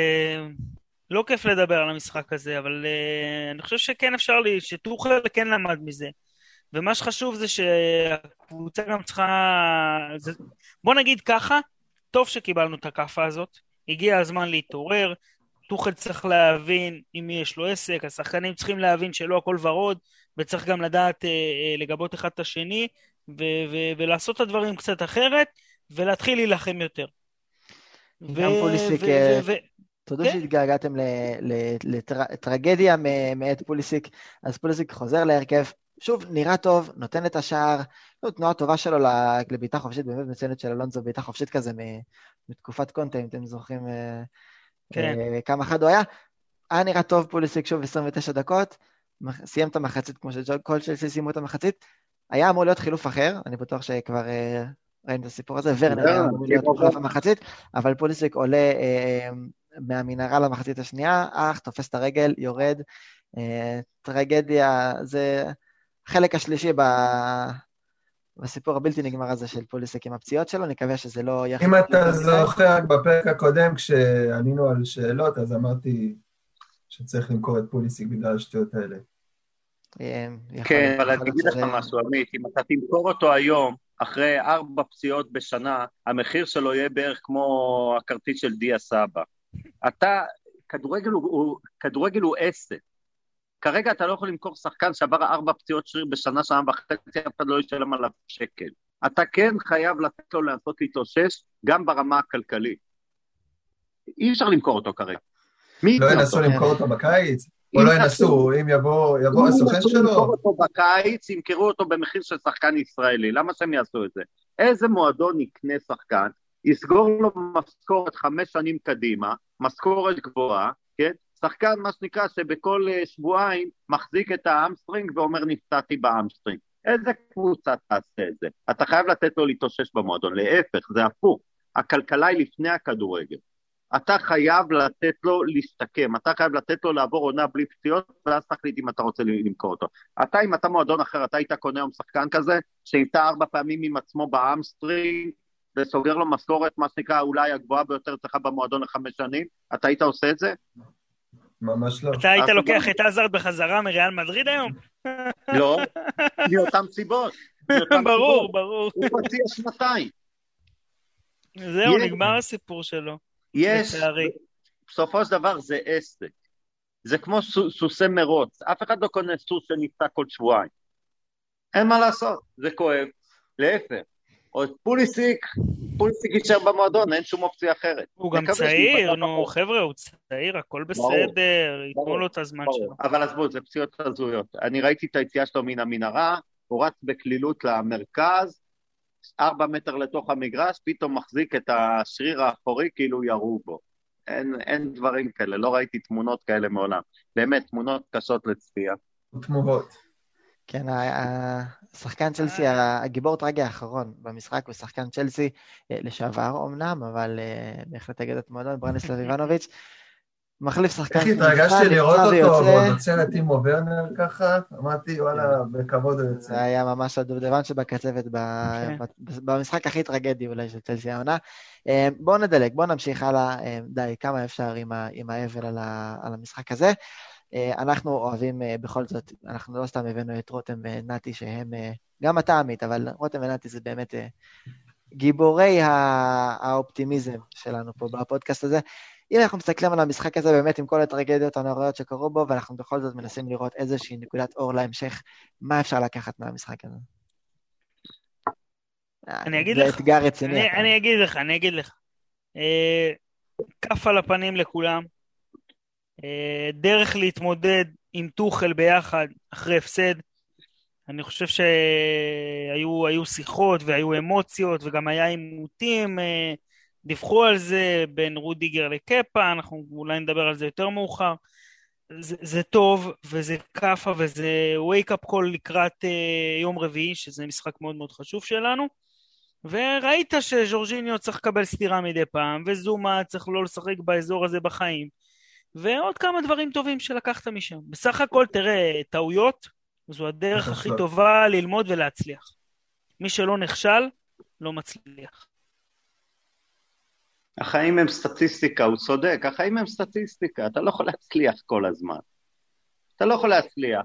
לא כיף לדבר על המשחק הזה, אבל uh, אני חושב שכן אפשר לי, שטוחל כן למד מזה. ומה שחשוב זה שהקבוצה גם צריכה... זה... בוא נגיד ככה, טוב שקיבלנו את הכאפה הזאת, הגיע הזמן להתעורר, טוחל צריך להבין עם מי יש לו עסק, השחקנים צריכים להבין שלא הכל ורוד, וצריך גם לדעת אה, אה, לגבות אחד את השני, ו- ו- ולעשות את הדברים קצת אחרת, ולהתחיל להילחם יותר. גם ו- פוליסיק, ו- ו- ו- תודו כן. שהתגעגעתם לטרגדיה מאת פוליסיק, אז פוליסיק חוזר להרכב, שוב, נראה טוב, נותן את השער, זו תנועה טובה שלו לבעיטה חופשית, באמת מצוינת של אלונזו, בעיטה חופשית כזה מתקופת קונטה, אם אתם זוכרים אה, כן. אה, כמה חד הוא היה. היה נראה טוב פוליסיק שוב 29 דקות, סיים את המחצית כמו שכל צ'לסי סיימו את המחצית. היה אמור להיות חילוף אחר, אני בטוח שכבר אה, ראינו את הסיפור הזה, ורנר היה אמור להיות חילוף המחצית, אבל פוליסיק עולה מהמנהרה למחצית השנייה, אך, תופס את הרגל, יורד. טרגדיה, זה החלק השלישי ב... בסיפור הבלתי נגמר הזה של פוליסק עם הפציעות שלו, נקווה שזה לא יחד. אם אתה זוכר, בפרק הקודם כשענינו על שאלות, אז אמרתי שצריך למכור את פוליסיק בגלל השטויות האלה. אה, כן, אבל אני אגיד לך משהו, עמית, אם אתה תמכור אותו היום, אחרי ארבע פציעות בשנה, המחיר שלו יהיה בערך כמו הכרטיס של דיה סבא. אתה, כדורגל הוא, כדורגל הוא עסק. כרגע אתה לא יכול למכור שחקן שעבר ארבע פציעות שריר בשנה, שנה וחצי, אף אחד לא ישלם עליו שקל. אתה כן חייב לתת לו לנסות להתאושש, גם ברמה הכלכלית. אי אפשר למכור אותו כרגע. לא ינסו למכור אותו בקיץ? או לא ינסו, אם יבוא, יבוא הסוכן שלו? אם ימכור אותו בקיץ, ימכרו אותו במחיר של שחקן ישראלי. למה שהם יעשו את זה? איזה מועדון יקנה שחקן יסגור לו משכורת חמש שנים קדימה, משכורת גבוהה, כן? שחקן, מה שנקרא, שבכל אה, שבועיים מחזיק את hamstring ואומר נפצעתי ב hamstring. איזה קבוצה תעשה את זה? אתה חייב לתת לו להתאושש במועדון, להפך, זה הפוך. הכלכלה היא לפני הכדורגל. אתה חייב לתת לו להשתקם, אתה חייב לתת לו לעבור עונה בלי פציעות, ואז תחליט אם אתה רוצה למכור אותו. אתה, אם אתה מועדון אחר, אתה היית קונה היום שחקן כזה, שהייתה ארבע פעמים עם עצמו ב hamstring, וסוגר לו משכורת, מה שנקרא, אולי הגבוהה ביותר אצלך במועדון לחמש שנים, אתה היית עושה את זה? ממש לא. אתה היית לוקח את הזארד בחזרה מריאל מדריד היום? [LAUGHS] לא, מאותן סיבות. [LAUGHS] ברור, ברור. הוא פציע שנתיים. זהו, נגמר הסיפור שלו. יש, בסופו של דבר זה עסק. זה כמו סוסי מרוץ, אף אחד לא קונה סוס שנפצע כל שבועיים. אין מה לעשות, זה כואב. להפך, או פוליסיק, פוליסיק יישאר במועדון, אין שום אופציה אחרת. הוא גם צעיר, נו, חבר'ה, הוא צעיר, הכל בסדר, ייתנו לו את הזמן שלו. אבל עזבו, זה פציעות הזויות. אני ראיתי את היציאה שלו מן המנהרה, הוא רץ בקלילות למרכז, ארבע מטר לתוך המגרש, פתאום מחזיק את השריר האחורי כאילו ירו בו. אין, אין דברים כאלה, לא ראיתי תמונות כאלה מעולם. באמת, תמונות קשות לצפייה. תמורות. כן, השחקן צ'לסי, הגיבור טרגי האחרון במשחק הוא שחקן צ'לסי אה, לשעבר אמנם, אבל אה, בהחלט אגדת מועדון, ברניסלב [LAUGHS] איבנוביץ', מחליף שחקן. איך התרגשתי לראות אותו, ועוד עוצר את טימו ורנר ככה, אמרתי, וואלה, כן. בכבוד הוא יוצא. זה היה ממש הדובדבן שבקצבת כן. במשחק הכי טרגדי אולי של צ'לסי העונה. אה, בואו נדלג, בואו נמשיך הלאה, די, כמה אפשר עם האבל על המשחק הזה. אה, אנחנו אוהבים אה, בכל זאת, אנחנו לא סתם הבאנו את רותם ונתי שהם, אה, גם אתה עמית, אבל רותם ונתי זה באמת גיבורי האופטימיזם שלנו פה בפודקאסט הזה. אם אנחנו מסתכלים על המשחק הזה באמת עם כל הטרגדיות הנוראיות שקרו בו, ואנחנו בכל זאת מנסים לראות איזושהי נקודת אור להמשך, מה אפשר לקחת מהמשחק הזה? אני אגיד לך. זה אתגר רציני. אני, אני אגיד לך, אני אגיד לך. כף על הפנים לכולם. אה, דרך להתמודד עם טוחל ביחד אחרי הפסד. אני חושב שהיו שיחות והיו אמוציות וגם היה עימותים, אה, דיווחו על זה בין רודיגר לקפה, אנחנו אולי נדבר על זה יותר מאוחר. זה, זה טוב וזה כאפה וזה wake up call לקראת uh, יום רביעי, שזה משחק מאוד מאוד חשוב שלנו. וראית שז'ורג'יניו צריך לקבל סטירה מדי פעם, וזומה צריך לא לשחק באזור הזה בחיים. ועוד כמה דברים טובים שלקחת משם. בסך הכל, תראה, טעויות זו הדרך הכי [LAUGHS] טובה ללמוד ולהצליח. מי שלא נכשל, לא מצליח. החיים הם סטטיסטיקה, הוא צודק, החיים הם סטטיסטיקה, אתה לא יכול להצליח כל הזמן. אתה לא יכול להצליח.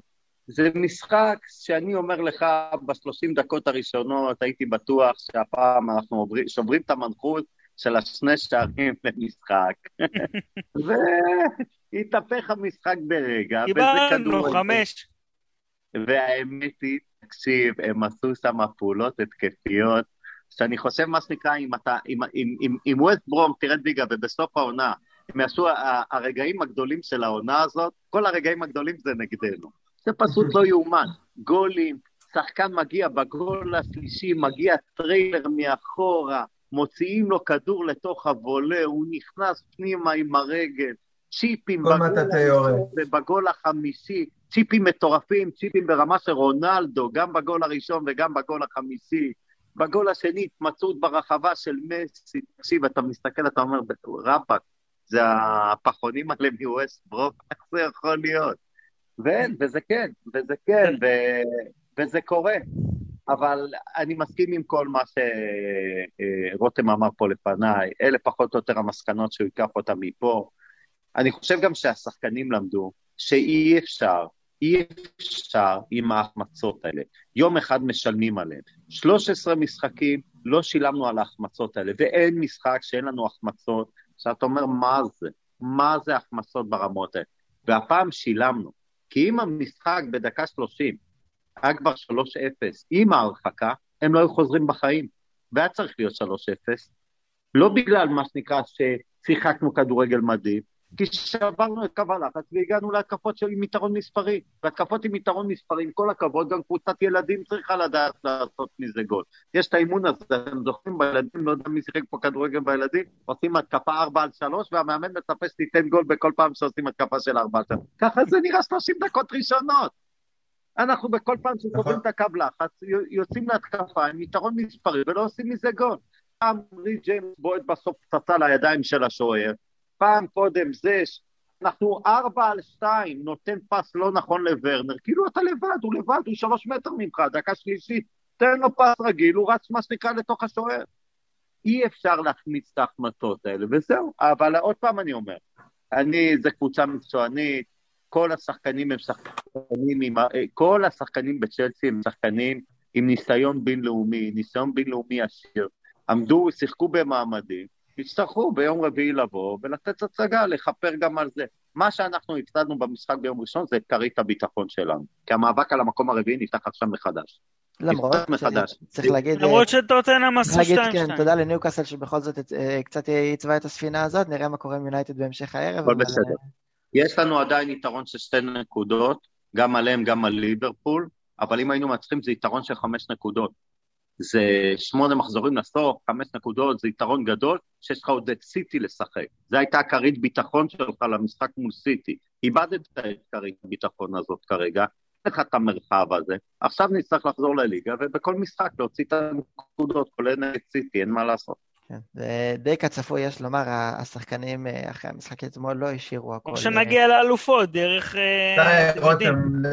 זה משחק שאני אומר לך, בשלושים דקות הראשונות הייתי בטוח שהפעם אנחנו עוברים, שוברים את המנחות של השני שערים למשחק, והתהפך המשחק ברגע. קיבלנו חמש. והאמת היא, תקשיב, הם עשו שם פעולות התקפיות, שאני חושב מה שנקרא, אם אתה, אם, אם, אם, אם ווסט ברום תרד ליגה ובסוף העונה, הם יעשו, הרגעים הגדולים של העונה הזאת, כל הרגעים הגדולים זה נגדנו. זה פשוט לא יאומן. גולים, שחקן מגיע בגול השלישי, מגיע טריילר מאחורה, מוציאים לו כדור לתוך הוולה, הוא נכנס פנימה עם הרגל, צ'יפים בגול החמישי, צ'יפים מטורפים, צ'יפים ברמה של רונלדו, גם בגול הראשון וגם בגול החמישי. בגול השני התמצאות ברחבה של מסי, תקשיב, אתה מסתכל, אתה אומר, רבאק, זה הפחונים האלה מווסט ברוק, [LAUGHS] איך זה יכול להיות? ואין, וזה כן, וזה כן, ו... וזה קורה. אבל אני מסכים עם כל מה שרותם אמר פה לפניי, אלה פחות או יותר המסקנות שהוא ייקח אותם מפה. אני חושב גם שהשחקנים למדו שאי אפשר, אי אפשר עם ההחמצות האלה. יום אחד משלמים עליהם. 13 משחקים, לא שילמנו על ההחמצות האלה, ואין משחק שאין לנו החמצות, שאתה אומר, מה זה? מה זה החמצות ברמות האלה? והפעם שילמנו. כי אם המשחק בדקה 30 היה כבר 3-0 עם ההרחקה, הם לא היו חוזרים בחיים. והיה צריך להיות 3-0, לא בגלל מה שנקרא ששיחקנו כדורגל מדהים, כי שברנו את קו הלחץ והגענו להתקפות עם יתרון מספרי. והתקפות עם יתרון מספרי, עם כל הכבוד, גם קבוצת ילדים צריכה לדעת לעשות מזה גול. יש את האימון הזה, אתם זוכרים בילדים, לא יודע מי שיחק פה כדורגל בילדים, עושים התקפה 4 על 3, והמאמן מצפה שתיתן גול בכל פעם שעושים התקפה של 4 על 3. ככה זה נראה 30 דקות ראשונות. אנחנו בכל פעם שסוגרים נכון. את הקו לחץ, יוצאים להתקפה עם יתרון מספרי ולא עושים מזה גול. פעם רי ג'יימס בועט בסוף פצצה לידיים של השוער, פעם קודם זה, ש- אנחנו ארבע על שתיים, נותן פס לא נכון לוורנר, כאילו אתה לבד, הוא לבד, הוא שלוש מטר ממך, דקה שלישית, תן לו פס רגיל, הוא רץ מה שנקרא לתוך השוער. אי אפשר להחמיץ את ההחמצות האלה, וזהו. אבל עוד פעם אני אומר, אני, זה קבוצה מקצוענית, כל השחקנים הם שחקנים, עם, ה- כל השחקנים בצ'לסי הם שחקנים עם ניסיון בינלאומי, ניסיון בינלאומי עשיר. עמדו, שיחקו במעמדים, יצטרכו ביום רביעי לבוא ולתת הצגה, לכפר גם על זה. מה שאנחנו הפסדנו במשחק ביום ראשון זה את כרית הביטחון שלנו. כי המאבק על המקום הרביעי נפתח עכשיו מחדש. למרות. צריך להגיד, למרות שטוטנאם צריך עשו להגיד 2-2. כן, תודה לניוקאסל שבכל זאת אה, קצת עיצבה את הספינה הזאת, נראה מה קורה עם יונייטד בהמשך הערב. הכל אבל, בסדר. יש לנו עדיין יתרון של שתי נקודות, גם עליהם, גם על ליברפול, אבל אם היינו מנצחים זה יתרון של חמש נקודות. זה שמונה מחזורים לסוף, חמש נקודות, זה יתרון גדול, שיש לך עוד את סיטי לשחק. זו הייתה הכרית ביטחון שלך למשחק מול סיטי. איבדת את הכרית הביטחון הזאת כרגע, אין לך את המרחב הזה. עכשיו נצטרך לחזור לליגה, ובכל משחק להוציא את הנקודות, כולל נגד סיטי, אין מה לעשות. כן, זה די כצפוי, יש לומר, השחקנים אה, אחרי המשחק אתמול לא השאירו הכל. או אה, שנגיע לאלופות דרך... אה, די, יודעים. רותם,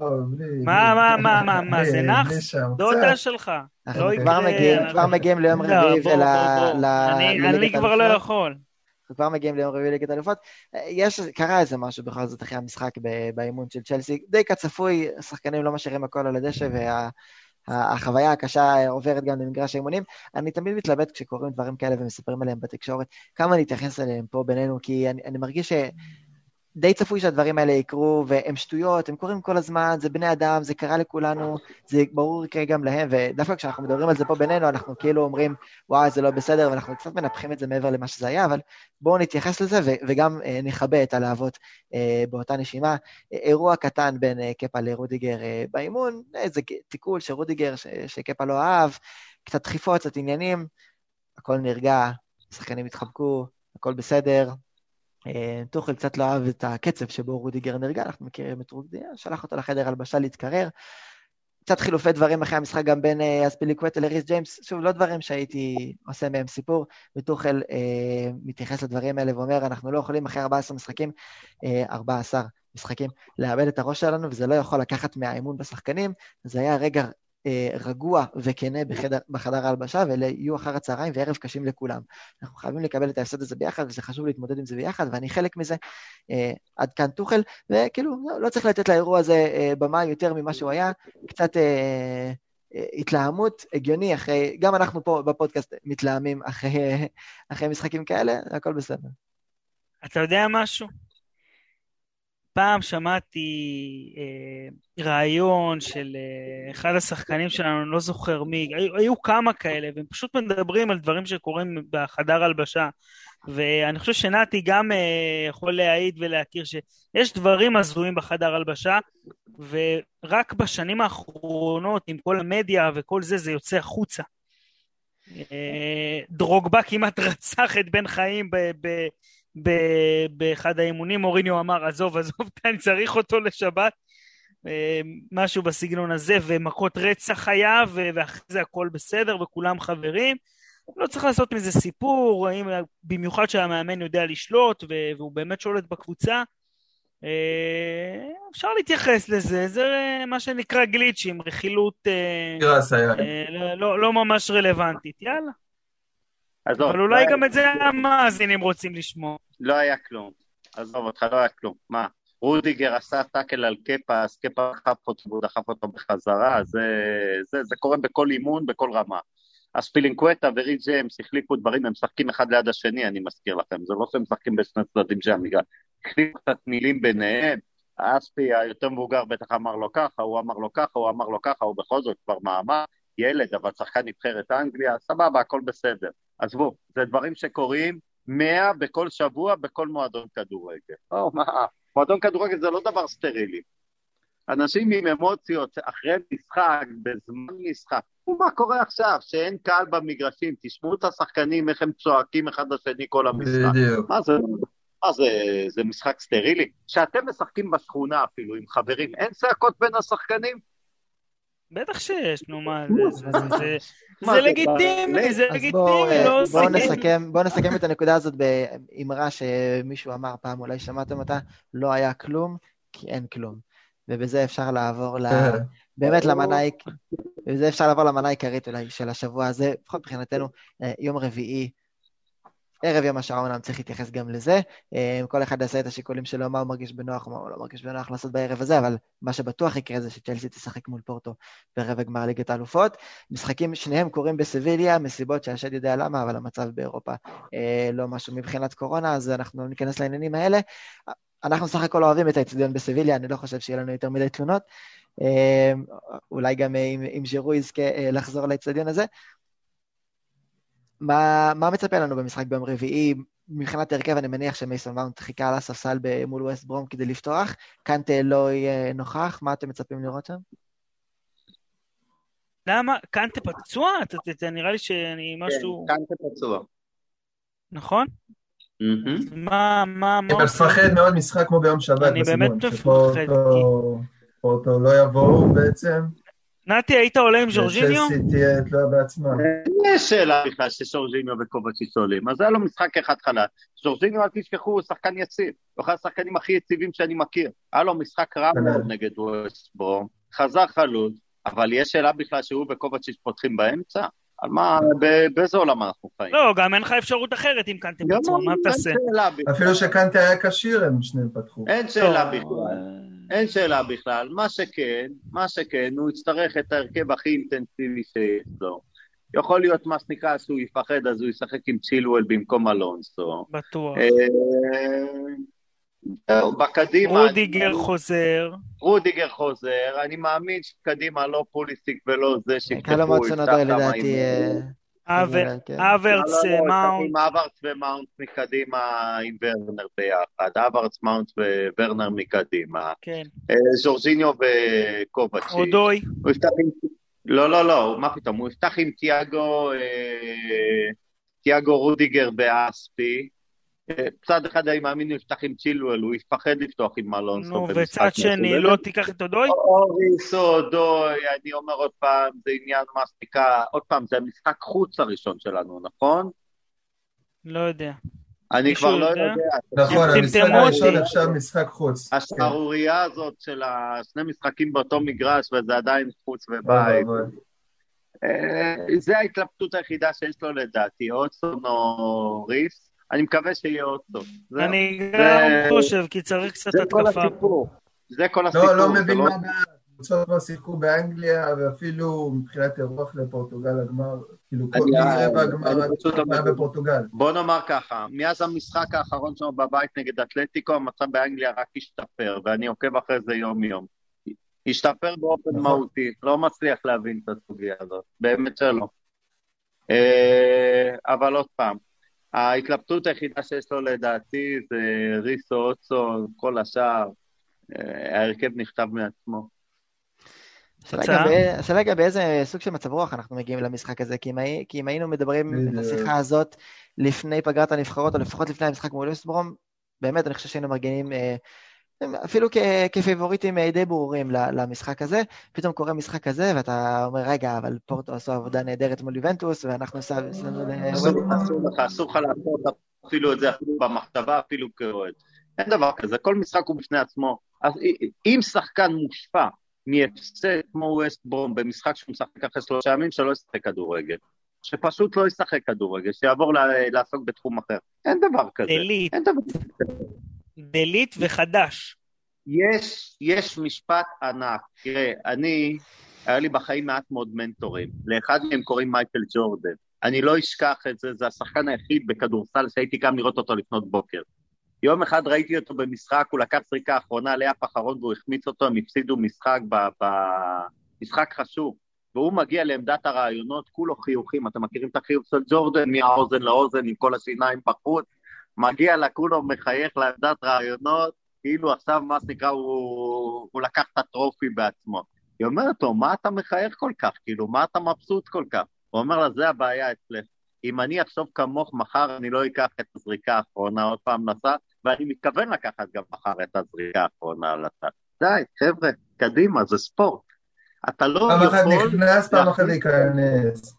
לא, בלי... מה, מה, מה, מה, מה, זה נאחס? דודה. שלך. אנחנו לא כבר מגיעים, אנחנו- כבר מגיעים ליום לא, רביעי ול- אני- כבר לא. יכול. אנחנו כבר מגיעים ליום רביעי ליגת האלופות. אה, יש, קרה איזה משהו בכל זאת אחרי המשחק באימון של צ'לסי, די כצפוי, השחקנים לא משאירים הכל על הדשא, והחוויה הקשה עוברת גם למגרש האימונים. אני תמיד מתלבט כשקורים דברים כאלה ומספרים עליהם בתקשורת, כמה נתייחס אליהם פה בינינו, כי אני, אני מרגיש ש... די צפוי שהדברים האלה יקרו, והם שטויות, הם קורים כל הזמן, זה בני אדם, זה קרה לכולנו, זה ברור יקרה גם להם, ודווקא כשאנחנו מדברים על זה פה בינינו, אנחנו כאילו אומרים, וואי, זה לא בסדר, ואנחנו קצת מנפחים את זה מעבר למה שזה היה, אבל בואו נתייחס לזה ו- וגם אה, נכבה את הלהבות אה, באותה נשימה. אירוע קטן בין אה, קפה לרודיגר אה, באימון, איזה תיקול של רודיגר ש- שקפה לא אהב, קצת דחיפות, קצת עניינים, הכל נרגע, השחקנים התחבקו, הכל בסדר. אה, טוחל קצת לא אהב את הקצב שבו רודיגר נרגע, אנחנו מכירים את רודיגר, שלח אותו לחדר הלבשה להתקרר. קצת חילופי דברים אחרי המשחק גם בין אה, אספיליקווטה לריס ג'יימס, שוב, לא דברים שהייתי עושה מהם סיפור, וטוחל אה, מתייחס לדברים האלה ואומר, אנחנו לא יכולים אחרי 14 משחקים, אה, 14 משחקים, לאבד את הראש שלנו, וזה לא יכול לקחת מהאמון בשחקנים. זה היה רגע אה, רגוע וכנה בחדר, בחדר ההלבשה, ואלה יהיו אחר הצהריים וערב קשים לכולם. אנחנו חייבים לקבל את ההפסד הזה ביחד, וזה חשוב להתמודד עם זה ביחד, ואני חלק מזה. אה, עד כאן טוחל, וכאילו, לא, לא צריך לתת לאירוע הזה אה, במה יותר ממה שהוא היה, קצת אה, אה, התלהמות, הגיוני, אחרי, גם אנחנו פה בפודקאסט מתלהמים אחרי, אחרי משחקים כאלה, הכל בסדר. אתה יודע משהו? פעם שמעתי אה, רעיון של אה, אחד השחקנים שלנו, אני לא זוכר מי, היו, היו כמה כאלה, והם פשוט מדברים על דברים שקורים בחדר הלבשה. ואני חושב שנתי גם אה, יכול להעיד ולהכיר שיש דברים הזויים בחדר הלבשה, ורק בשנים האחרונות, עם כל המדיה וכל זה, זה יוצא החוצה. אה, דרוגבה כמעט [LAUGHS] רצח את בן חיים ב... ב ב- באחד האימונים, מוריניו אמר, עזוב, עזוב, [LAUGHS] אני צריך אותו לשבת. אה, משהו בסגנון הזה, ומכות רצח היה, ואחרי זה הכל בסדר, וכולם חברים. לא צריך לעשות מזה סיפור, במיוחד שהמאמן יודע לשלוט, והוא באמת שולט בקבוצה. אה, אפשר להתייחס לזה, זה מה שנקרא גליצ'ים, רכילות. אה, לא- לא- לא ממש רלוונטית, יאללה. עזוב, אבל לא אולי היה- גם את זה המאזינים רוצים לשמוע. לא היה כלום. עזוב אותך, לא היה כלום. מה? רודיגר עשה טאקל על קפה, אז קפה דחף אותו והוא דחף אותו בחזרה, זה, זה, זה קורה בכל אימון, בכל רמה. אז פילינקווטה וריד ג'יימס החליפו דברים, הם משחקים אחד ליד השני, אני מזכיר לכם, זה לא שהם משחקים בשני צדדים של המגרש. החליפו קצת מילים ביניהם, אספי היותר מבוגר בטח אמר לו ככה, הוא אמר לו ככה, הוא אמר לו ככה, הוא בכל זאת כבר מאמר, ילד, אבל שחקן נבחרת אנגליה, סבבה, הכל בסדר. עזבו, זה דברים שקורים, 100 בכל שבוע בכל מועדון כדורגל. או, מה, מועדון כדורגל זה לא דבר סטרילי. אנשים עם אמוציות אחרי משחק, בזמן משחק. ומה קורה עכשיו, שאין קהל במגרשים, תשמעו את השחקנים, איך הם צועקים אחד לשני כל המשחק. בדיוק. מה זה, מה זה, זה משחק סטרילי? כשאתם משחקים בשכונה אפילו עם חברים, אין צעקות בין השחקנים? בטח שיש, נו מה, זה- לגיטימי, זה בואו לגיטימי, לא בוא עושים. נסכם, בוא נסכם את הנקודה הזאת באמרה שמישהו אמר פעם, אולי שמעתם אותה, לא היה כלום, כי אין כלום. ובזה אפשר לעבור ל... באמת למנה, ובזה אפשר לעבור למנה העיקרית אולי של השבוע הזה, לפחות מבחינתנו, אה, יום רביעי, ערב יום השעה אומנם צריך להתייחס גם לזה. אה, כל אחד יעשה את השיקולים שלו, מה הוא מרגיש בנוח, מה הוא לא מרגיש בנוח לעשות בערב הזה, אבל מה שבטוח יקרה זה שצ'לסי תשחק מול פורטו ברבע גמר ליגת האלופות. משחקים, שניהם קורים בסביליה, מסיבות שהשד יודע למה, אבל המצב באירופה אה, לא משהו מבחינת קורונה, אז אנחנו ניכנס לעניינים האלה. אנחנו סך הכל אוהבים את האצטדיון בסביליה, אני לא חושב שיהיה לנו יותר מדי תלונות. אה, אולי גם אם, ז'ירו יזכה לחזור לאצטדיון הזה. מה, מה מצפה לנו במשחק ביום רביעי? מבחינת הרכב, אני מניח שמייסון מאונט חיכה על הספסל מול ווסט ברום כדי לפתוח. קנטה לא יהיה נוכח, מה אתם מצפים לראות שם? למה? קנטה פצוע? נראה לי שאני משהו... כן, כאן פצוע. נכון? מה, מה, אני מה עושים? מפחד מאוד משחק כמו ביום שבת אני באמת מפחד, שפורטו פורטו לא יבואו בעצם, נתי, היית עולה עם ז'ורג'יניו? וצ'לסי תהיה תלויה בעצמה. יש שאלה בכלל ששורז'יניו וקובצ'יץ' עולים, אז היה לו משחק אחד חלש. שורז'יניו, אל תשכחו, הוא שחקן יציב. הוא אחד השחקנים הכי יציבים שאני מכיר. היה לו משחק רע כנ"ל. מאוד נגד ווסט ברום, חזר חלוץ, אבל יש שאלה בכלל שהוא וקובצ'יץ' פותחים באמצע? על מה, באיזה עולם אנחנו חיים? לא, גם אין לך אפשרות אחרת אם קנטה פצוע, מה אין תעשה? אפילו שקנטה היה כשיר הם שניהם פתחו. אין שאלה לא, בכלל. אין שאלה בכלל. מה שכן, מה שכן, הוא יצטרך את ההרכב הכי אינטנסיבי שיש לו. יכול להיות מה שנקרא שהוא יפחד, אז הוא ישחק עם צ'ילואל במקום אלונסו. בטוח. אה, זהו, בקדימה, רודיגר חוזר. רודיגר חוזר, אני מאמין שקדימה לא פוליסיק ולא זה שיפתחו, קלו סונודוי כמה לדעתי. אימונים. אה, אבר- חוזר, כן. אברץ, לא, לא, לא, מאונט. עם אברץ ומאונט מקדימה עם ורנר ביחד, אברץ, מאונט וורנר מקדימה, כן. אה, ז'ורג'יניו וקובצ'י. אודוי. לא, לא, לא, מה פתאום, הוא יפתח עם תיאגו, אה, תיאגו רודיגר ואספי. צד אחד אני מאמין הוא יפתח עם צ'ילואל, הוא יפחד לפתוח עם אלונסו. נו, במשחק וצד שני, מסוים. לא תיקח את אודוי? אוריס או דוי, אני אומר עוד פעם, זה עניין מסטיקה, עוד פעם, זה המשחק חוץ הראשון שלנו, נכון? לא יודע. אני כבר לא יודע? נכון, המשחק. הראשון עכשיו משחק חוץ. השערורייה הזאת של השני משחקים באותו מגרש וזה עדיין חוץ ובית. אה, זה ההתלבטות היחידה שיש לו לדעתי, אוטסון או ריס. אני מקווה שיהיה אוטסון. זהו. אני זה- גם חושב, כי צריך קצת זה כל התקפה פה. הסיפור. זה כל הסיפור. לא, לא זה מבין לא- מה הבעיה. קבוצות כבר שיחקו באנגליה, ואפילו מבחינת אירוח לפורטוגל הגמר, כאילו כל רבע הגמר אני פשוט היה. בפורטוגל. בוא נאמר ככה, מאז המשחק האחרון שלנו בבית נגד אתלטיקו, המצב באנגליה רק השתפר, ואני עוקב אחרי זה יום-יום. השתפר באופן נכון. מהותי, לא מצליח להבין את הסוגיה הזאת, באמת שלא. אה, אבל עוד פעם, ההתלבטות היחידה שיש לו לדעתי זה ריסו אוצו, כל השאר, אה, ההרכב נכתב מעצמו. השאלה גם באיזה סוג של מצב רוח אנחנו מגיעים למשחק הזה, כי אם, היינו מדברים את. השיחה הזאת לפני פגרת הנבחרות, או לפחות לפני המשחק מול ווסטברום, באמת אני חושב שהיינו מרגינים אפילו כ- כפיבוריטים אה, די ברורים ל- למשחק הזה. פתאום קורה משחק כזה, ואתה אומר, רגע, אבל פורטו עשו עבודה נהדרת מול יובנטוס, ואנחנו עשינו אסור לך, אסור לך לעשות אפילו את זה, אפילו במחשבה, אפילו כאוהד. אין דבר כזה, כל משחק הוא בפני עצמו. אז אם שחקן מושפע מהפסד כמו ווסט ברום במשחק שהוא משחק אחרי שלושה ימים, שלא ישחק כדורגל. שפשוט לא ישחק כדורגל, שיעבור ל- לעסוק בתחום אחר. אין דבר כזה. אין דבר כזה. דלית וחדש. יש, יש משפט ענק. תראה, אני, היה לי בחיים מעט מאוד מנטורים. לאחד מהם קוראים מייקל ג'ורדן. אני לא אשכח את זה, זה השחקן היחיד בכדורסל שהייתי קם לראות אותו לפנות בוקר. יום אחד ראיתי אותו במשחק, הוא לקח זריקה אחרונה לאף אחרון והוא החמיץ אותו, הם הפסידו משחק במשחק חשוב. והוא מגיע לעמדת הרעיונות, כולו חיוכים. אתם מכירים את החיוך של ג'ורדן, מהאוזן לאוזן, עם כל השיניים בחוץ? מגיע לקונו, מחייך לעמדת רעיונות, כאילו עכשיו, מה שנקרא, הוא, הוא לקח את הטרופי בעצמו. היא אומרת לו, מה אתה מחייך כל כך? כאילו, מה אתה מבסוט כל כך? הוא אומר לה, זה הבעיה אצלך. אם אני אחשוב כמוך, מחר אני לא אקח את הזריקה האחרונה עוד פעם לצד, ואני מתכוון לקחת גם מחר את הזריקה האחרונה לצד. די, חבר'ה, קדימה, זה ספורט. אתה לא פעם יכול... אחת נכנס, פעם אחת להיכנס.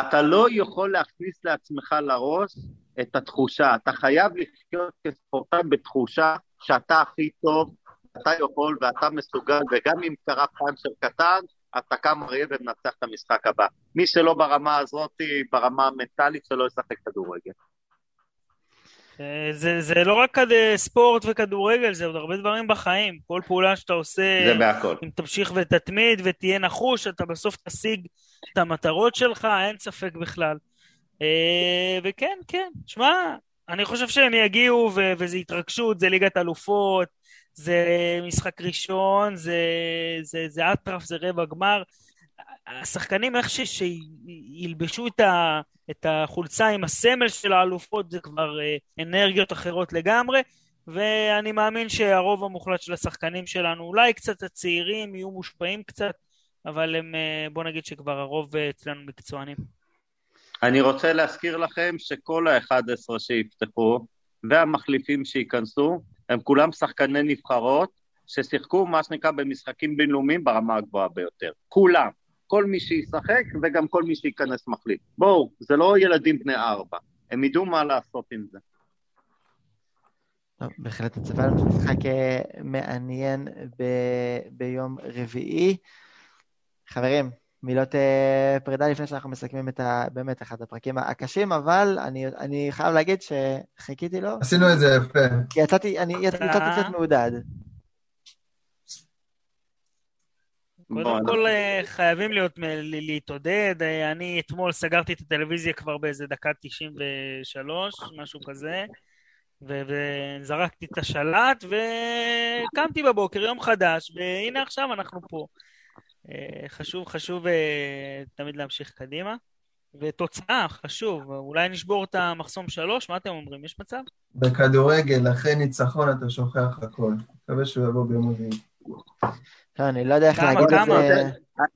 אתה לא יכול להכניס לעצמך לראש את התחושה. אתה חייב לחיות כספורטאי בתחושה שאתה הכי טוב, אתה יכול ואתה מסוגל, וגם אם קרה פאנצ'ר קטן, אתה קם אריה ומנצח את המשחק הבא. מי שלא ברמה הזאת, ברמה המנטלית, שלא ישחק כדורגל. אה, זה, זה לא רק כד... ספורט וכדורגל, זה עוד הרבה דברים בחיים. כל פעולה שאתה עושה, זה בהכל. אם תמשיך ותתמיד ותהיה נחוש, אתה בסוף תשיג את המטרות שלך, אין ספק בכלל. אה, וכן, כן, שמע, אני חושב שהם יגיעו ו- וזה התרגשות, זה ליגת אלופות, זה משחק ראשון, זה, זה, זה אטרף, זה רבע גמר. השחקנים, איך שילבשו את, ה- את החולצה עם הסמל של האלופות, זה כבר אה, אנרגיות אחרות לגמרי. ואני מאמין שהרוב המוחלט של השחקנים שלנו, אולי קצת הצעירים, יהיו מושפעים קצת, אבל הם, אה, בוא נגיד שכבר הרוב אה, אצלנו מקצוענים. אני רוצה להזכיר לכם שכל ה-11 שיפתחו והמחליפים שייכנסו, הם כולם שחקני נבחרות ששיחקו מה שנקרא במשחקים בינלאומיים ברמה הגבוהה ביותר. כולם. כל מי שישחק וגם כל מי שייכנס מחליף. בואו, זה לא ילדים בני ארבע. הם ידעו מה לעשות עם זה. טוב, בהחלט מצפה לנו משחק אה, מעניין ב- ביום רביעי. חברים, מילות אה, פרידה לפני שאנחנו מסכמים את ה... באמת אחד הפרקים הקשים, אבל אני, אני חייב להגיד שחיכיתי לו, עשינו את זה יפה. כי יצאתי, אני יצאתי קצת מעודד. בוא, קודם כל אה, חייבים להיות, להתעודד. אה, אני אתמול סגרתי את הטלוויזיה כבר באיזה דקה 93, משהו כזה, וזרקתי את השלט וקמתי בבוקר, יום חדש, והנה עכשיו אנחנו פה. אה, חשוב, חשוב אה, תמיד להמשיך קדימה. ותוצאה, חשוב. אולי נשבור את המחסום שלוש? מה אתם אומרים? יש מצב? בכדורגל, אחרי ניצחון אתה שוכח הכל. מקווה שהוא יבוא ביום רביעי. לא, אני לא יודע איך להגיד את?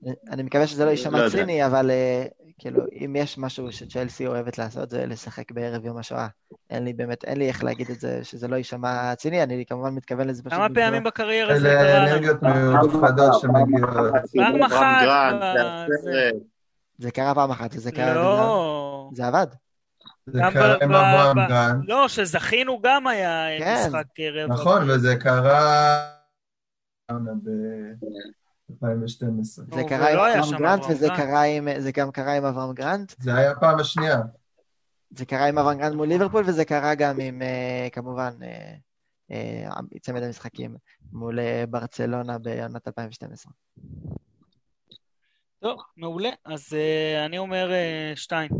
זה, אני מקווה שזה לא לא יישמע יודע. ציני, אבל אה, כאילו, אם יש משהו שצ'לסי אוהבת לעשות, זה לשחק בערב יום השואה. אין לי באמת, אין לי איך להגיד את זה, שזה לא יישמע ציני, אני כמובן מתכוון לזה פשוט. כמה פעמים בקריירה זה אלה קרה לנו? אנרגיות מיוחדות שמגיעות. פעם אחת זה קרה פעם אחת, וזה קרה... לא. זה עבד. זה קרה עם אברהם גרנד. לא, שזכינו גם היה כן. משחק רבע. נכון, וזה קרה ב-2012. זה נו, קרה עם היה אברהם גרנט, וזה. קרה עם, זה גם קרה עם אברהם גרנט, זה היה הפעם השנייה. זה קרה עם אברהם גרנט מול ליברפול, וזה קרה גם עם, אה, כמובן, אה, אה, צמד המשחקים מול ברצלונה בעונת 2012. טוב, מעולה. אז אני אומר שתיים.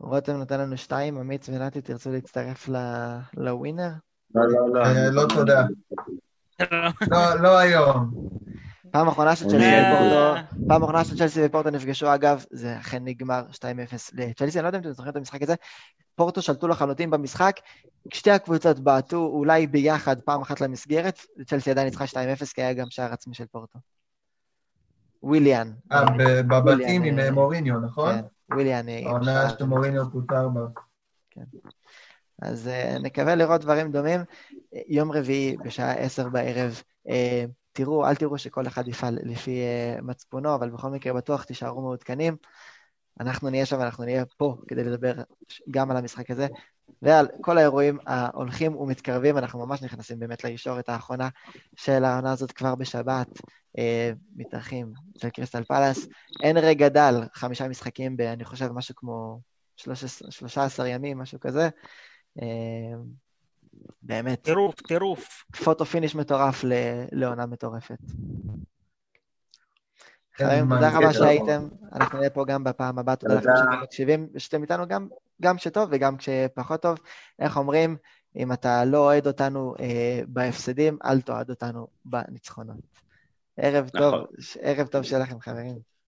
רותם נותן לנו שתיים, אמיץ ונתי, תרצו להצטרף ל- לווינר? לא, לא, לא. אה, לא תודה. לא, לא היום. פעם אחרונה שצ'לסי אה. ופורטו, פעם אחרונה שצ'לסי ופורטו נפגשו, אגב, זה אכן נגמר 2-0 לצ'לסי, אני לא יודע אם אתם זוכרים את המשחק הזה, פורטו שלטו לחלוטין במשחק, שתי הקבוצות בעטו אולי ביחד פעם אחת למסגרת, צ'לסי עדיין ניצחה 2-0, כי היה גם שער עצמי של פורטו. וויליאן. אה, בבתים עם וויליאן, אה, מוריניו, נכון? כן, וויליאן. אה, העונה. שמוריניו פוטר בה. אז אה, נקווה לראות דברים דומים. אה, יום רביעי בשעה עשר בערב, אה, תראו, אל תראו שכל אחד יפעל לפי אה, מצפונו, אבל בכל מקרה בטוח תישארו מעודכנים. אנחנו נהיה שם, אנחנו נהיה פה כדי לדבר גם על המשחק הזה, ועל כל האירועים ההולכים ומתקרבים. אנחנו ממש נכנסים באמת לישורת האחרונה של העונה הזאת כבר בשבת. אה, מתארחים אצל קריסטל פלאס. אין רגע דל, חמישה משחקים ב, אני חושב, משהו כמו 13 13 ימים, משהו כזה. אה, באמת, טירוף, טירוף. photo finish מטורף ל- לעונה מטורפת. אין חברים, תודה רבה כן, שהייתם, אנחנו נהיה פה גם בפעם הבאה, תודה לכם. שאתם מקשיבים ושאתם איתנו גם, גם כשטוב וגם כשפחות טוב. איך אומרים, אם אתה לא אוהד אותנו אה, בהפסדים, אל תאהד אותנו בניצחונות. ערב טוב, נכון. ערב טוב שיהיה לכם חברים.